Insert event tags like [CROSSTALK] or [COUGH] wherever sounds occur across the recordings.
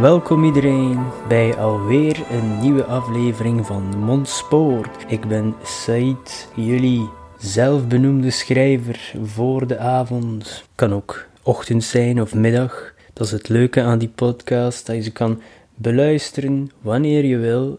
Welkom iedereen bij alweer een nieuwe aflevering van Mondspoort. Ik ben Said, jullie zelfbenoemde schrijver voor de avond. Kan ook ochtend zijn of middag. Dat is het leuke aan die podcast, dat je ze kan beluisteren wanneer je wil.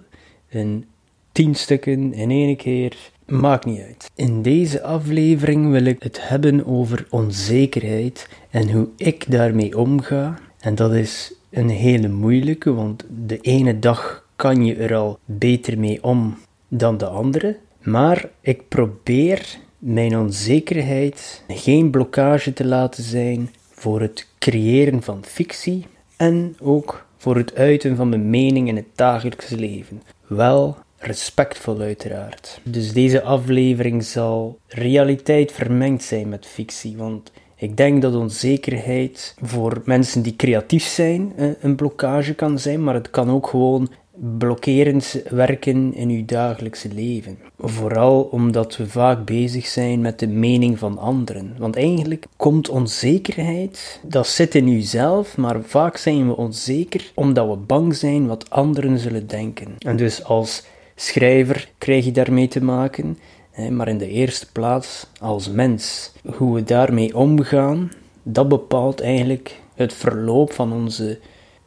In tien stukken in één keer. Maakt niet uit. In deze aflevering wil ik het hebben over onzekerheid en hoe ik daarmee omga. En dat is een hele moeilijke, want de ene dag kan je er al beter mee om dan de andere. Maar ik probeer mijn onzekerheid geen blokkage te laten zijn voor het creëren van fictie en ook voor het uiten van mijn mening in het dagelijkse leven. Wel respectvol uiteraard. Dus deze aflevering zal realiteit vermengd zijn met fictie, want ik denk dat onzekerheid voor mensen die creatief zijn eh, een blokkage kan zijn, maar het kan ook gewoon blokkerend werken in uw dagelijkse leven. Vooral omdat we vaak bezig zijn met de mening van anderen. Want eigenlijk komt onzekerheid, dat zit in uzelf, maar vaak zijn we onzeker omdat we bang zijn wat anderen zullen denken. En dus als schrijver krijg je daarmee te maken maar in de eerste plaats als mens. Hoe we daarmee omgaan, dat bepaalt eigenlijk het verloop van, onze,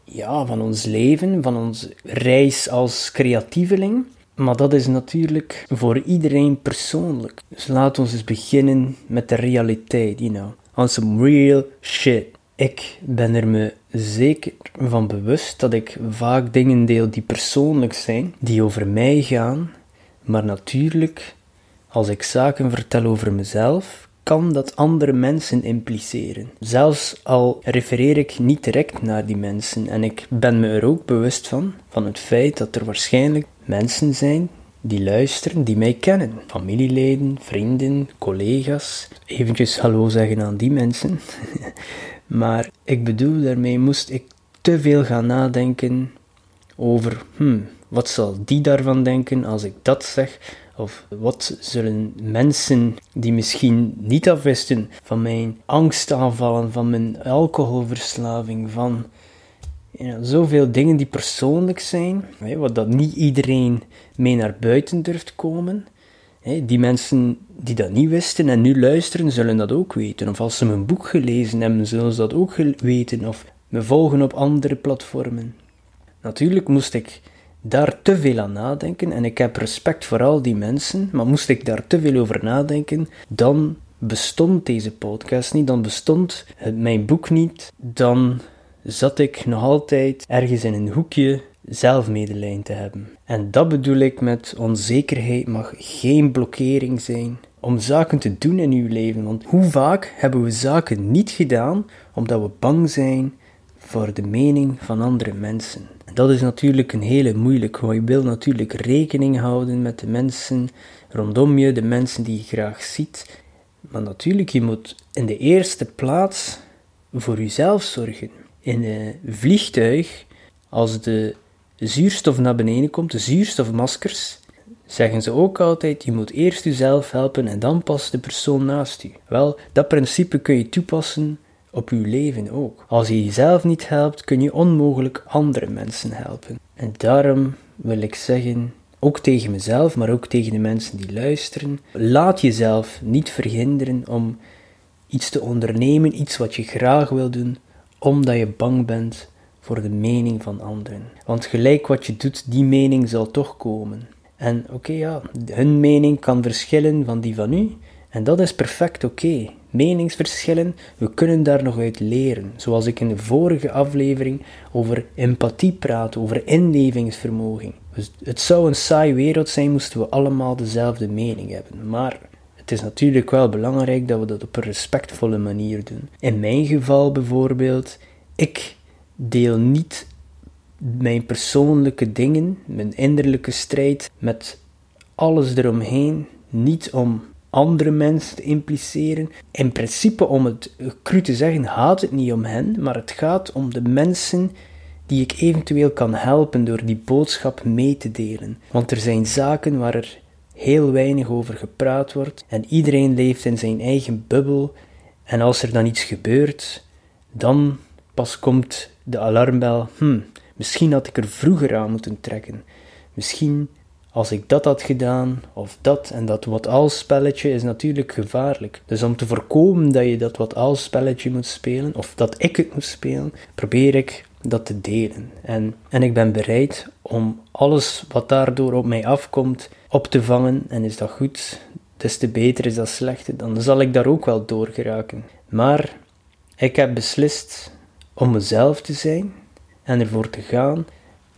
ja, van ons leven, van onze reis als creatieveling. Maar dat is natuurlijk voor iedereen persoonlijk. Dus laten we eens beginnen met de realiteit, you know. On some real shit. Ik ben er me zeker van bewust dat ik vaak dingen deel die persoonlijk zijn, die over mij gaan, maar natuurlijk als ik zaken vertel over mezelf, kan dat andere mensen impliceren. Zelfs al refereer ik niet direct naar die mensen en ik ben me er ook bewust van, van het feit dat er waarschijnlijk mensen zijn die luisteren, die mij kennen. Familieleden, vrienden, collega's. Eventjes hallo zeggen aan die mensen. [LAUGHS] maar ik bedoel, daarmee moest ik te veel gaan nadenken over, hmm, wat zal die daarvan denken als ik dat zeg? Of wat zullen mensen die misschien niet afwisten van mijn angstaanvallen, van mijn alcoholverslaving, van ja, zoveel dingen die persoonlijk zijn, wat dat niet iedereen mee naar buiten durft komen. Die mensen die dat niet wisten en nu luisteren, zullen dat ook weten. Of als ze mijn boek gelezen hebben, zullen ze dat ook weten. Of me volgen op andere platformen. Natuurlijk moest ik daar te veel aan nadenken en ik heb respect voor al die mensen, maar moest ik daar te veel over nadenken, dan bestond deze podcast niet, dan bestond mijn boek niet, dan zat ik nog altijd ergens in een hoekje zelfmedelijden te hebben. En dat bedoel ik met onzekerheid mag geen blokkering zijn om zaken te doen in uw leven. Want hoe vaak hebben we zaken niet gedaan omdat we bang zijn voor de mening van andere mensen? dat is natuurlijk een hele moeilijke, want je wil natuurlijk rekening houden met de mensen rondom je, de mensen die je graag ziet. Maar natuurlijk, je moet in de eerste plaats voor jezelf zorgen. In een vliegtuig, als de zuurstof naar beneden komt, de zuurstofmaskers, zeggen ze ook altijd, je moet eerst jezelf helpen en dan pas de persoon naast u. Wel, dat principe kun je toepassen op uw leven ook. Als je jezelf niet helpt, kun je onmogelijk andere mensen helpen. En daarom wil ik zeggen, ook tegen mezelf, maar ook tegen de mensen die luisteren, laat jezelf niet verhinderen om iets te ondernemen, iets wat je graag wil doen, omdat je bang bent voor de mening van anderen. Want gelijk wat je doet, die mening zal toch komen. En oké, ja, hun mening kan verschillen van die van u, en dat is perfect oké meningsverschillen, we kunnen daar nog uit leren. Zoals ik in de vorige aflevering over empathie praat, over inlevingsvermogen. Dus het zou een saai wereld zijn moesten we allemaal dezelfde mening hebben. Maar het is natuurlijk wel belangrijk dat we dat op een respectvolle manier doen. In mijn geval bijvoorbeeld, ik deel niet mijn persoonlijke dingen, mijn innerlijke strijd met alles eromheen, niet om andere mensen te impliceren. In principe, om het cru te zeggen, gaat het niet om hen, maar het gaat om de mensen die ik eventueel kan helpen door die boodschap mee te delen. Want er zijn zaken waar er heel weinig over gepraat wordt en iedereen leeft in zijn eigen bubbel. En als er dan iets gebeurt, dan pas komt de alarmbel. Hm, misschien had ik er vroeger aan moeten trekken. Misschien als ik dat had gedaan, of dat en dat wat-als spelletje is natuurlijk gevaarlijk. Dus om te voorkomen dat je dat wat-als spelletje moet spelen, of dat ik het moet spelen, probeer ik dat te delen. En, en ik ben bereid om alles wat daardoor op mij afkomt op te vangen. En is dat goed, des te beter is dat slecht, dan zal ik daar ook wel door geraken. Maar ik heb beslist om mezelf te zijn en ervoor te gaan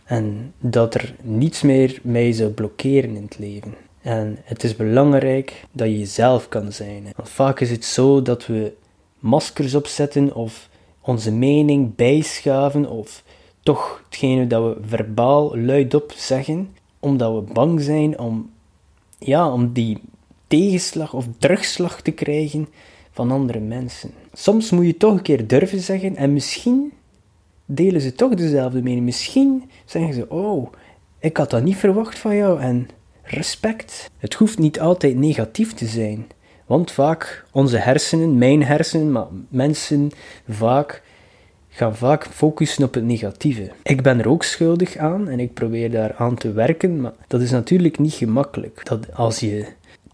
en dat er niets meer mij zou blokkeren in het leven. En het is belangrijk dat je jezelf kan zijn. Want vaak is het zo dat we maskers opzetten of onze mening bijschaven of toch hetgene dat we verbaal luidop zeggen, omdat we bang zijn om, ja, om die tegenslag of terugslag te krijgen van andere mensen. Soms moet je toch een keer durven zeggen en misschien delen ze toch dezelfde mening. Misschien zeggen ze: Oh, ik had dat niet verwacht van jou en respect. Het hoeft niet altijd negatief te zijn, want vaak onze hersenen, mijn hersenen, maar mensen vaak gaan vaak focussen op het negatieve. Ik ben er ook schuldig aan en ik probeer daar aan te werken, maar dat is natuurlijk niet gemakkelijk. Dat als je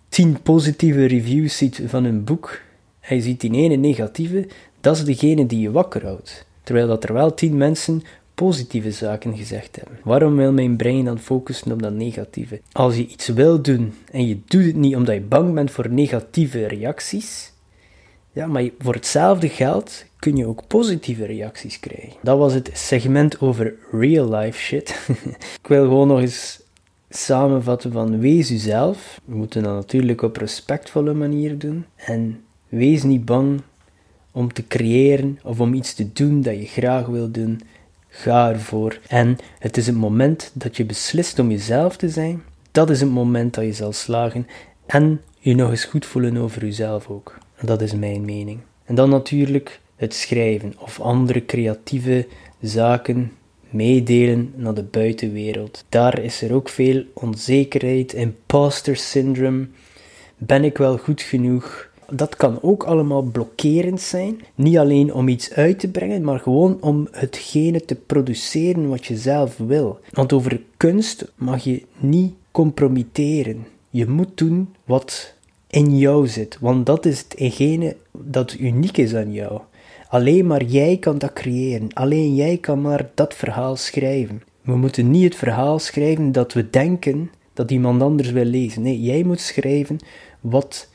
tien positieve reviews ziet van een boek en je ziet die ene negatieve, dat is degene die je wakker houdt terwijl dat er wel tien mensen positieve zaken gezegd hebben. Waarom wil mijn brein dan focussen op dat negatieve? Als je iets wil doen en je doet het niet omdat je bang bent voor negatieve reacties, ja, maar voor hetzelfde geld kun je ook positieve reacties krijgen. Dat was het segment over real life shit. [LAUGHS] Ik wil gewoon nog eens samenvatten van wees uzelf. We moeten dat natuurlijk op respectvolle manier doen. En wees niet bang om te creëren of om iets te doen dat je graag wil doen, ga ervoor. En het is het moment dat je beslist om jezelf te zijn, dat is het moment dat je zal slagen en je nog eens goed voelen over jezelf ook. Dat is mijn mening. En dan natuurlijk het schrijven of andere creatieve zaken meedelen naar de buitenwereld. Daar is er ook veel onzekerheid, imposter syndrome. Ben ik wel goed genoeg? Dat kan ook allemaal blokkerend zijn. Niet alleen om iets uit te brengen, maar gewoon om hetgene te produceren wat je zelf wil. Want over kunst mag je niet compromitteren. Je moet doen wat in jou zit, want dat is hetgene dat uniek is aan jou. Alleen maar jij kan dat creëren. Alleen jij kan maar dat verhaal schrijven. We moeten niet het verhaal schrijven dat we denken dat iemand anders wil lezen. Nee, jij moet schrijven wat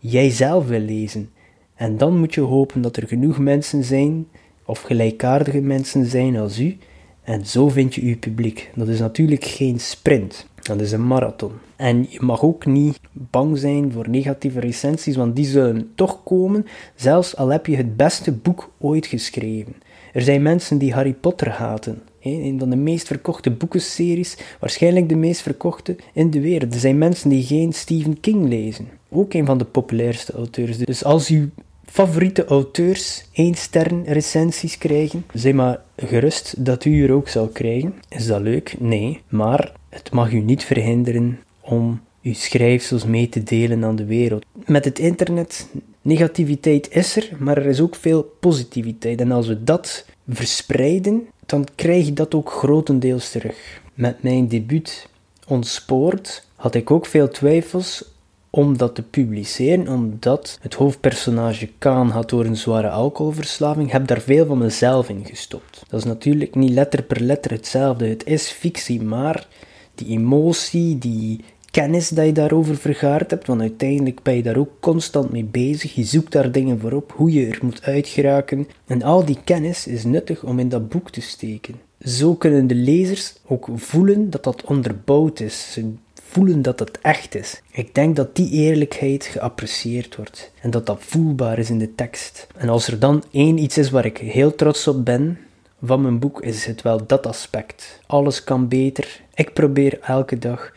jij zelf wil lezen. En dan moet je hopen dat er genoeg mensen zijn, of gelijkaardige mensen zijn als u, en zo vind je uw publiek. Dat is natuurlijk geen sprint, dat is een marathon. En je mag ook niet bang zijn voor negatieve recensies, want die zullen toch komen, zelfs al heb je het beste boek ooit geschreven. Er zijn mensen die Harry Potter haten. Een van de meest verkochte boekenseries, waarschijnlijk de meest verkochte in de wereld. Er zijn mensen die geen Stephen King lezen. Ook een van de populairste auteurs. Dus als uw favoriete auteurs één ster recensies krijgen, zeg maar gerust dat u er ook zal krijgen. Is dat leuk? Nee. Maar het mag u niet verhinderen om uw schrijfsels mee te delen aan de wereld. Met het internet, negativiteit is er, maar er is ook veel positiviteit. En als we dat verspreiden, dan krijg je dat ook grotendeels terug. Met mijn debuut Ontspoord had ik ook veel twijfels om dat te publiceren, omdat het hoofdpersonage Kaan had door een zware alcoholverslaving, heb daar veel van mezelf in gestopt. Dat is natuurlijk niet letter per letter hetzelfde. Het is fictie, maar die emotie, die kennis dat je daarover vergaard hebt, want uiteindelijk ben je daar ook constant mee bezig. Je zoekt daar dingen voor op, hoe je er moet uitgeraken. En al die kennis is nuttig om in dat boek te steken. Zo kunnen de lezers ook voelen dat dat onderbouwd is. Ze voelen dat het echt is. Ik denk dat die eerlijkheid geapprecieerd wordt en dat dat voelbaar is in de tekst. En als er dan één iets is waar ik heel trots op ben van mijn boek, is het wel dat aspect. Alles kan beter. Ik probeer elke dag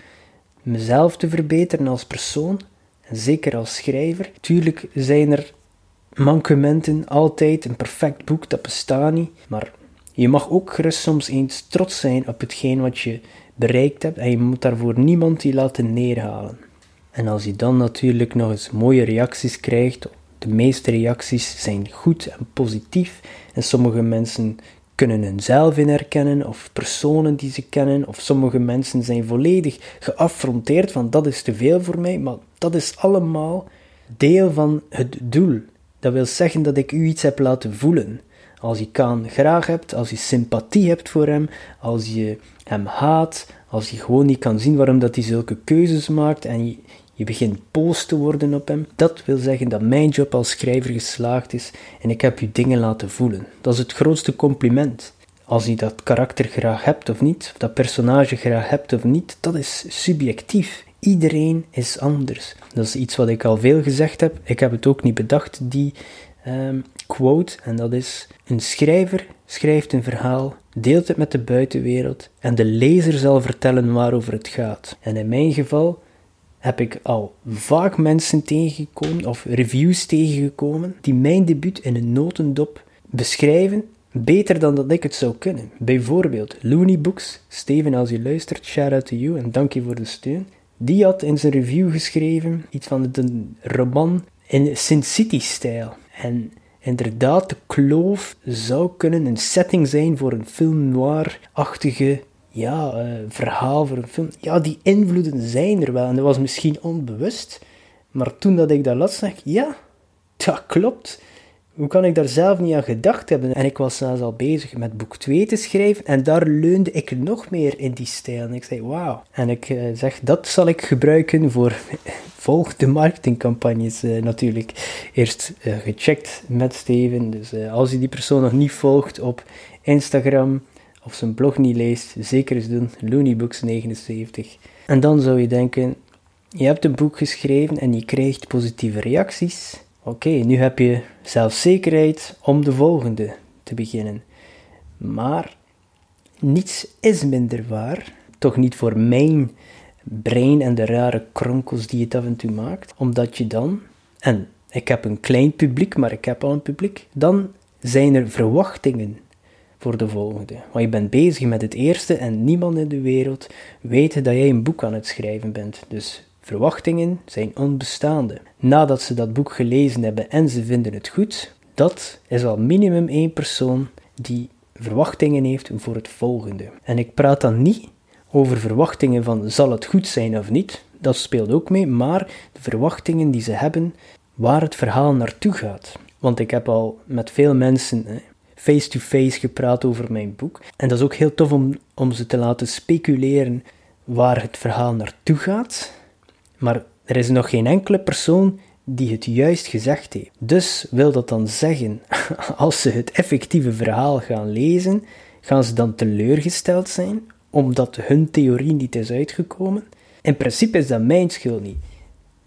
mezelf te verbeteren als persoon en zeker als schrijver. Tuurlijk zijn er mankementen altijd. Een perfect boek, dat bestaat niet. Maar je mag ook gerust soms eens trots zijn op hetgeen wat je bereikt hebt en je moet daarvoor niemand die laten neerhalen. En als je dan natuurlijk nog eens mooie reacties krijgt, de meeste reacties zijn goed en positief en sommige mensen kunnen hunzelf in herkennen of personen die ze kennen of sommige mensen zijn volledig geaffronteerd van dat is te veel voor mij, maar dat is allemaal deel van het doel. Dat wil zeggen dat ik u iets heb laten voelen. Als je Kaan graag hebt, als je sympathie hebt voor hem, als je hem haat, als je gewoon niet kan zien waarom dat hij zulke keuzes maakt en je, je begint boos te worden op hem, dat wil zeggen dat mijn job als schrijver geslaagd is en ik heb je dingen laten voelen. Dat is het grootste compliment. Als je dat karakter graag hebt of niet, of dat personage graag hebt of niet, dat is subjectief. Iedereen is anders. Dat is iets wat ik al veel gezegd heb. Ik heb het ook niet bedacht, die Ehm, quote, en dat is: Een schrijver schrijft een verhaal, deelt het met de buitenwereld en de lezer zal vertellen waarover het gaat. En in mijn geval heb ik al vaak mensen tegengekomen of reviews tegengekomen die mijn debuut in een notendop beschrijven beter dan dat ik het zou kunnen. Bijvoorbeeld Looney Books, Steven als je luistert, shout out to you en dank je voor de steun. Die had in zijn review geschreven iets van een roman in Sin City-stijl. En inderdaad, de kloof zou kunnen een setting zijn voor een film noir-achtige ja, uh, verhaal voor een film. Ja, die invloeden zijn er wel. En dat was misschien onbewust. Maar toen dat ik dat las, dacht ik, ja, dat klopt. Hoe kan ik daar zelf niet aan gedacht hebben? En ik was zelfs al bezig met boek 2 te schrijven en daar leunde ik nog meer in die stijl. En ik zei, wauw. En ik uh, zeg, dat zal ik gebruiken voor [LAUGHS] volgende marketingcampagnes uh, natuurlijk. Eerst gecheckt met Steven. Dus als je die persoon nog niet volgt op Instagram of zijn blog niet leest, zeker eens doen. LooneyBooks79. En dan zou je denken, je hebt een boek geschreven en je krijgt positieve reacties Oké, nu heb je zelfzekerheid om de volgende te beginnen. Maar niets is minder waar, toch niet voor mijn brein en de rare kronkels die het af en toe maakt, omdat je dan, en ik heb een klein publiek, maar ik heb al een publiek, dan zijn er verwachtingen voor de volgende. Want je bent bezig met het eerste en niemand in de wereld weet dat jij een boek aan het schrijven bent. Dus Verwachtingen zijn onbestaande. Nadat ze dat boek gelezen hebben en ze vinden het goed, dat is al minimum één persoon die verwachtingen heeft voor het volgende. En ik praat dan niet over verwachtingen van zal het goed zijn of niet, dat speelt ook mee, maar de verwachtingen die ze hebben waar het verhaal naartoe gaat. Want ik heb al met veel mensen face-to-face gepraat over mijn boek. En dat is ook heel tof om, om ze te laten speculeren waar het verhaal naartoe gaat maar er is nog geen enkele persoon die het juist gezegd heeft. Dus wil dat dan zeggen, [LAUGHS] als ze het effectieve verhaal gaan lezen, gaan ze dan teleurgesteld zijn omdat hun theorie niet is uitgekomen? In principe is dat mijn schuld niet.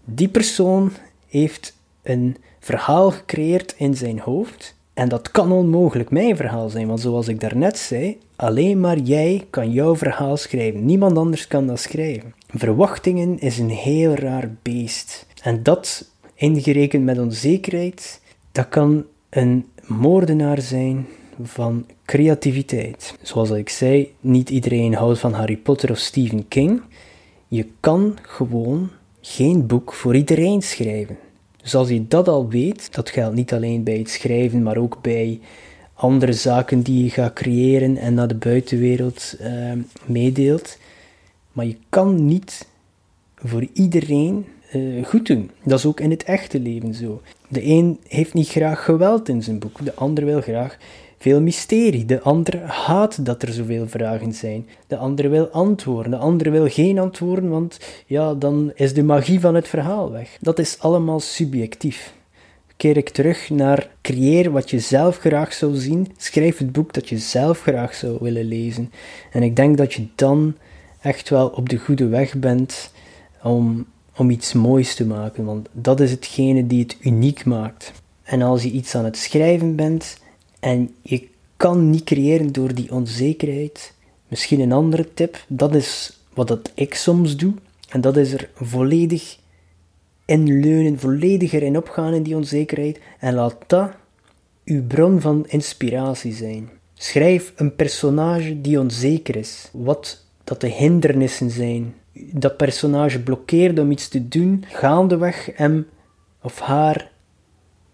Die persoon heeft een verhaal gecreëerd in zijn hoofd en dat kan onmogelijk mijn verhaal zijn, want zoals ik daarnet zei, alleen maar jij kan jouw verhaal schrijven. Niemand anders kan dat schrijven. Verwachtingen is een heel raar beest. En dat, ingerekend met onzekerheid, dat kan een moordenaar zijn van creativiteit. Zoals ik zei, niet iedereen houdt van Harry Potter of Stephen King. Je kan gewoon geen boek voor iedereen schrijven. Dus als je dat al weet, dat geldt niet alleen bij het schrijven, maar ook bij andere zaken die je gaat creëren en naar de buitenwereld uh, meedeelt. Maar je kan niet voor iedereen uh, goed doen. Dat is ook in het echte leven zo. De een heeft niet graag geweld in zijn boek, de ander wil graag veel mysterie. De ander haat dat er zoveel vragen zijn. De ander wil antwoorden. De ander wil geen antwoorden, want ja, dan is de magie van het verhaal weg. Dat is allemaal subjectief. Keer ik terug naar creëer wat je zelf graag zou zien. Schrijf het boek dat je zelf graag zou willen lezen. En ik denk dat je dan echt wel op de goede weg bent om, om iets moois te maken, want dat is hetgene die het uniek maakt. En als je iets aan het schrijven bent en je kan niet creëren door die onzekerheid, misschien een andere tip, dat is wat dat ik soms doe, en dat is er volledig in leunen, volledig erin opgaan in die onzekerheid, en laat dat uw bron van inspiratie zijn. Schrijf een personage die onzeker is, wat dat de hindernissen zijn. Dat personage blokkeert om iets te doen, gaandeweg hem of haar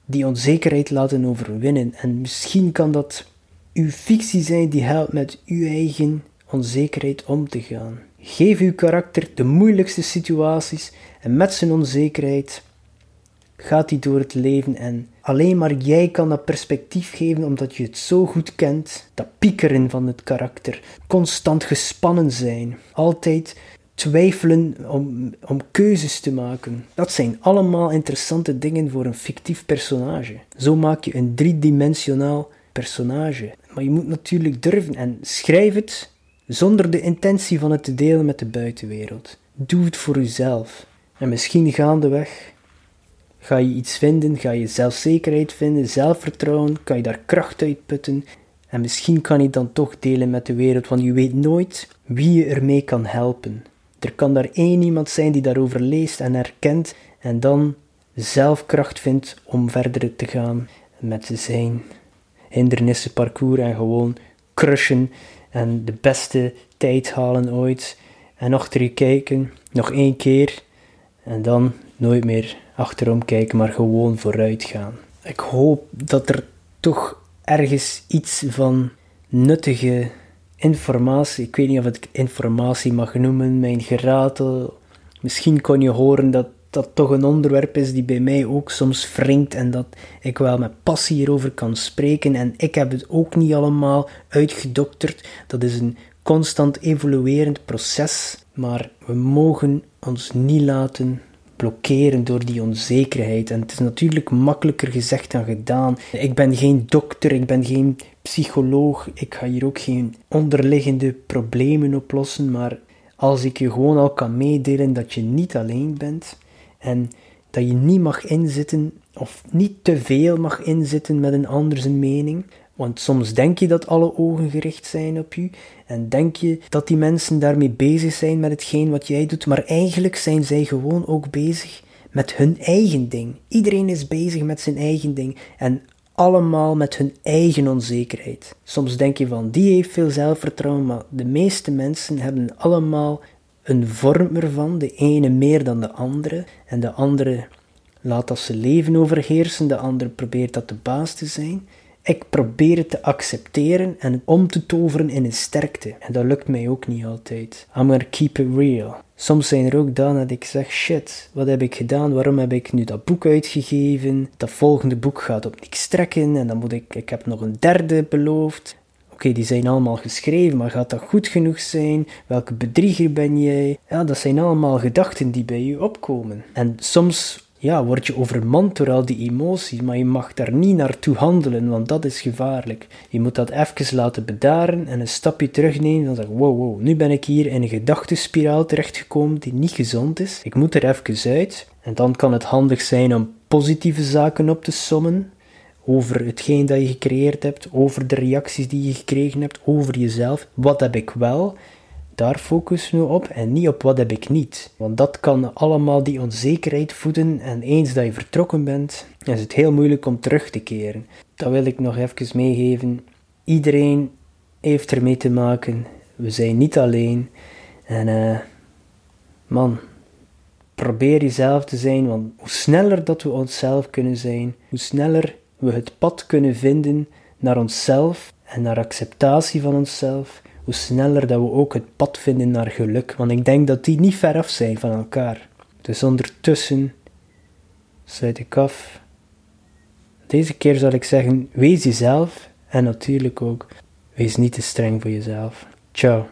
die onzekerheid laten overwinnen. En misschien kan dat uw fictie zijn die helpt met uw eigen onzekerheid om te gaan. Geef uw karakter de moeilijkste situaties en met zijn onzekerheid gaat hij door het leven en alleen maar jij kan dat perspectief geven omdat je het zo goed kent. Dat piekeren van het karakter, constant gespannen zijn, altijd twijfelen om, om keuzes te maken. Dat zijn allemaal interessante dingen voor een fictief personage. Zo maak je een driedimensionaal personage. Maar je moet natuurlijk durven en schrijf het zonder de intentie van het te delen met de buitenwereld. Doe het voor jezelf. En misschien gaandeweg ga je iets vinden, ga je zelfzekerheid vinden, zelfvertrouwen, kan je daar kracht uit putten. En misschien kan je dan toch delen met de wereld, want je weet nooit wie je ermee kan helpen. Er kan daar één iemand zijn die daarover leest en herkent en dan zelf kracht vindt om verder te gaan met zijn hindernissenparcours en gewoon crushen en de beste tijd halen ooit en achter je kijken, nog één keer en dan nooit meer achterom kijken, maar gewoon vooruit gaan. Ik hoop dat er toch ergens iets van nuttige informatie, ik weet niet of ik informatie mag noemen, mijn geratel. Misschien kon je horen dat dat toch een onderwerp is die bij mij ook soms wringt en dat ik wel met passie hierover kan spreken. En ik heb het ook niet allemaal uitgedokterd. Dat is een constant evoluerend proces, maar we mogen ons niet laten blokkeren door die onzekerheid. En het is natuurlijk makkelijker gezegd dan gedaan. Ik ben geen dokter, ik ben geen psycholoog, ik ga hier ook geen onderliggende problemen oplossen, maar als ik je gewoon al kan meedelen dat je niet alleen bent en dat je niet mag inzitten of niet te veel mag inzitten met een ander zijn mening, want soms denk je dat alle ogen gericht zijn op je en denk je dat die mensen daarmee bezig zijn met hetgeen wat jij doet, maar eigenlijk zijn zij gewoon ook bezig met hun eigen ding. Iedereen is bezig met zijn eigen ding en allemaal met hun eigen onzekerheid. Soms denk je van die heeft veel zelfvertrouwen, maar de meeste mensen hebben allemaal een vorm ervan, de ene meer dan de andere en de andere laat dat ze leven overheersen, de andere probeert dat de baas te zijn. Ik probeer het te accepteren en om te toveren in een sterkte. En dat lukt mij ook niet altijd. I'm gonna keep it real. Soms zijn er ook dagen dat ik zeg, shit, wat heb ik gedaan? Waarom heb ik nu dat boek uitgegeven? Dat volgende boek gaat op niks trekken en dan moet ik, ik heb nog een derde beloofd. Oké, die zijn allemaal geschreven, maar gaat dat goed genoeg zijn? Welke bedrieger ben jij? Ja, dat zijn allemaal gedachten die bij je opkomen. En soms ja, word je overmand door al die emoties, maar je mag daar niet naartoe handelen, want dat is gevaarlijk. Je moet dat even laten bedaren en een stapje terugnemen en zeggen, wow, wow, nu ben ik hier in een gedachtenspiraal terechtgekomen die niet gezond is. Ik moet er even uit. En dan kan het handig zijn om positieve zaken op te sommen, over hetgeen dat je gecreëerd hebt, over de reacties die je gekregen hebt, over jezelf. Wat heb ik wel? Daar focussen we op en niet op wat heb ik niet. Want dat kan allemaal die onzekerheid voeden en eens dat je vertrokken bent, is het heel moeilijk om terug te keren. Dat wil ik nog even meegeven. Iedereen heeft ermee te maken. We zijn niet alleen. En uh, man, probeer jezelf te zijn, want hoe sneller dat we onszelf kunnen zijn, hoe sneller we het pad kunnen vinden naar onszelf en naar acceptatie van onszelf, hoe sneller dat we ook het pad vinden naar geluk. Want ik denk dat die niet ver af zijn van elkaar. Dus ondertussen sluit ik af. Deze keer zal ik zeggen: wees jezelf en natuurlijk ook wees niet te streng voor jezelf. Ciao.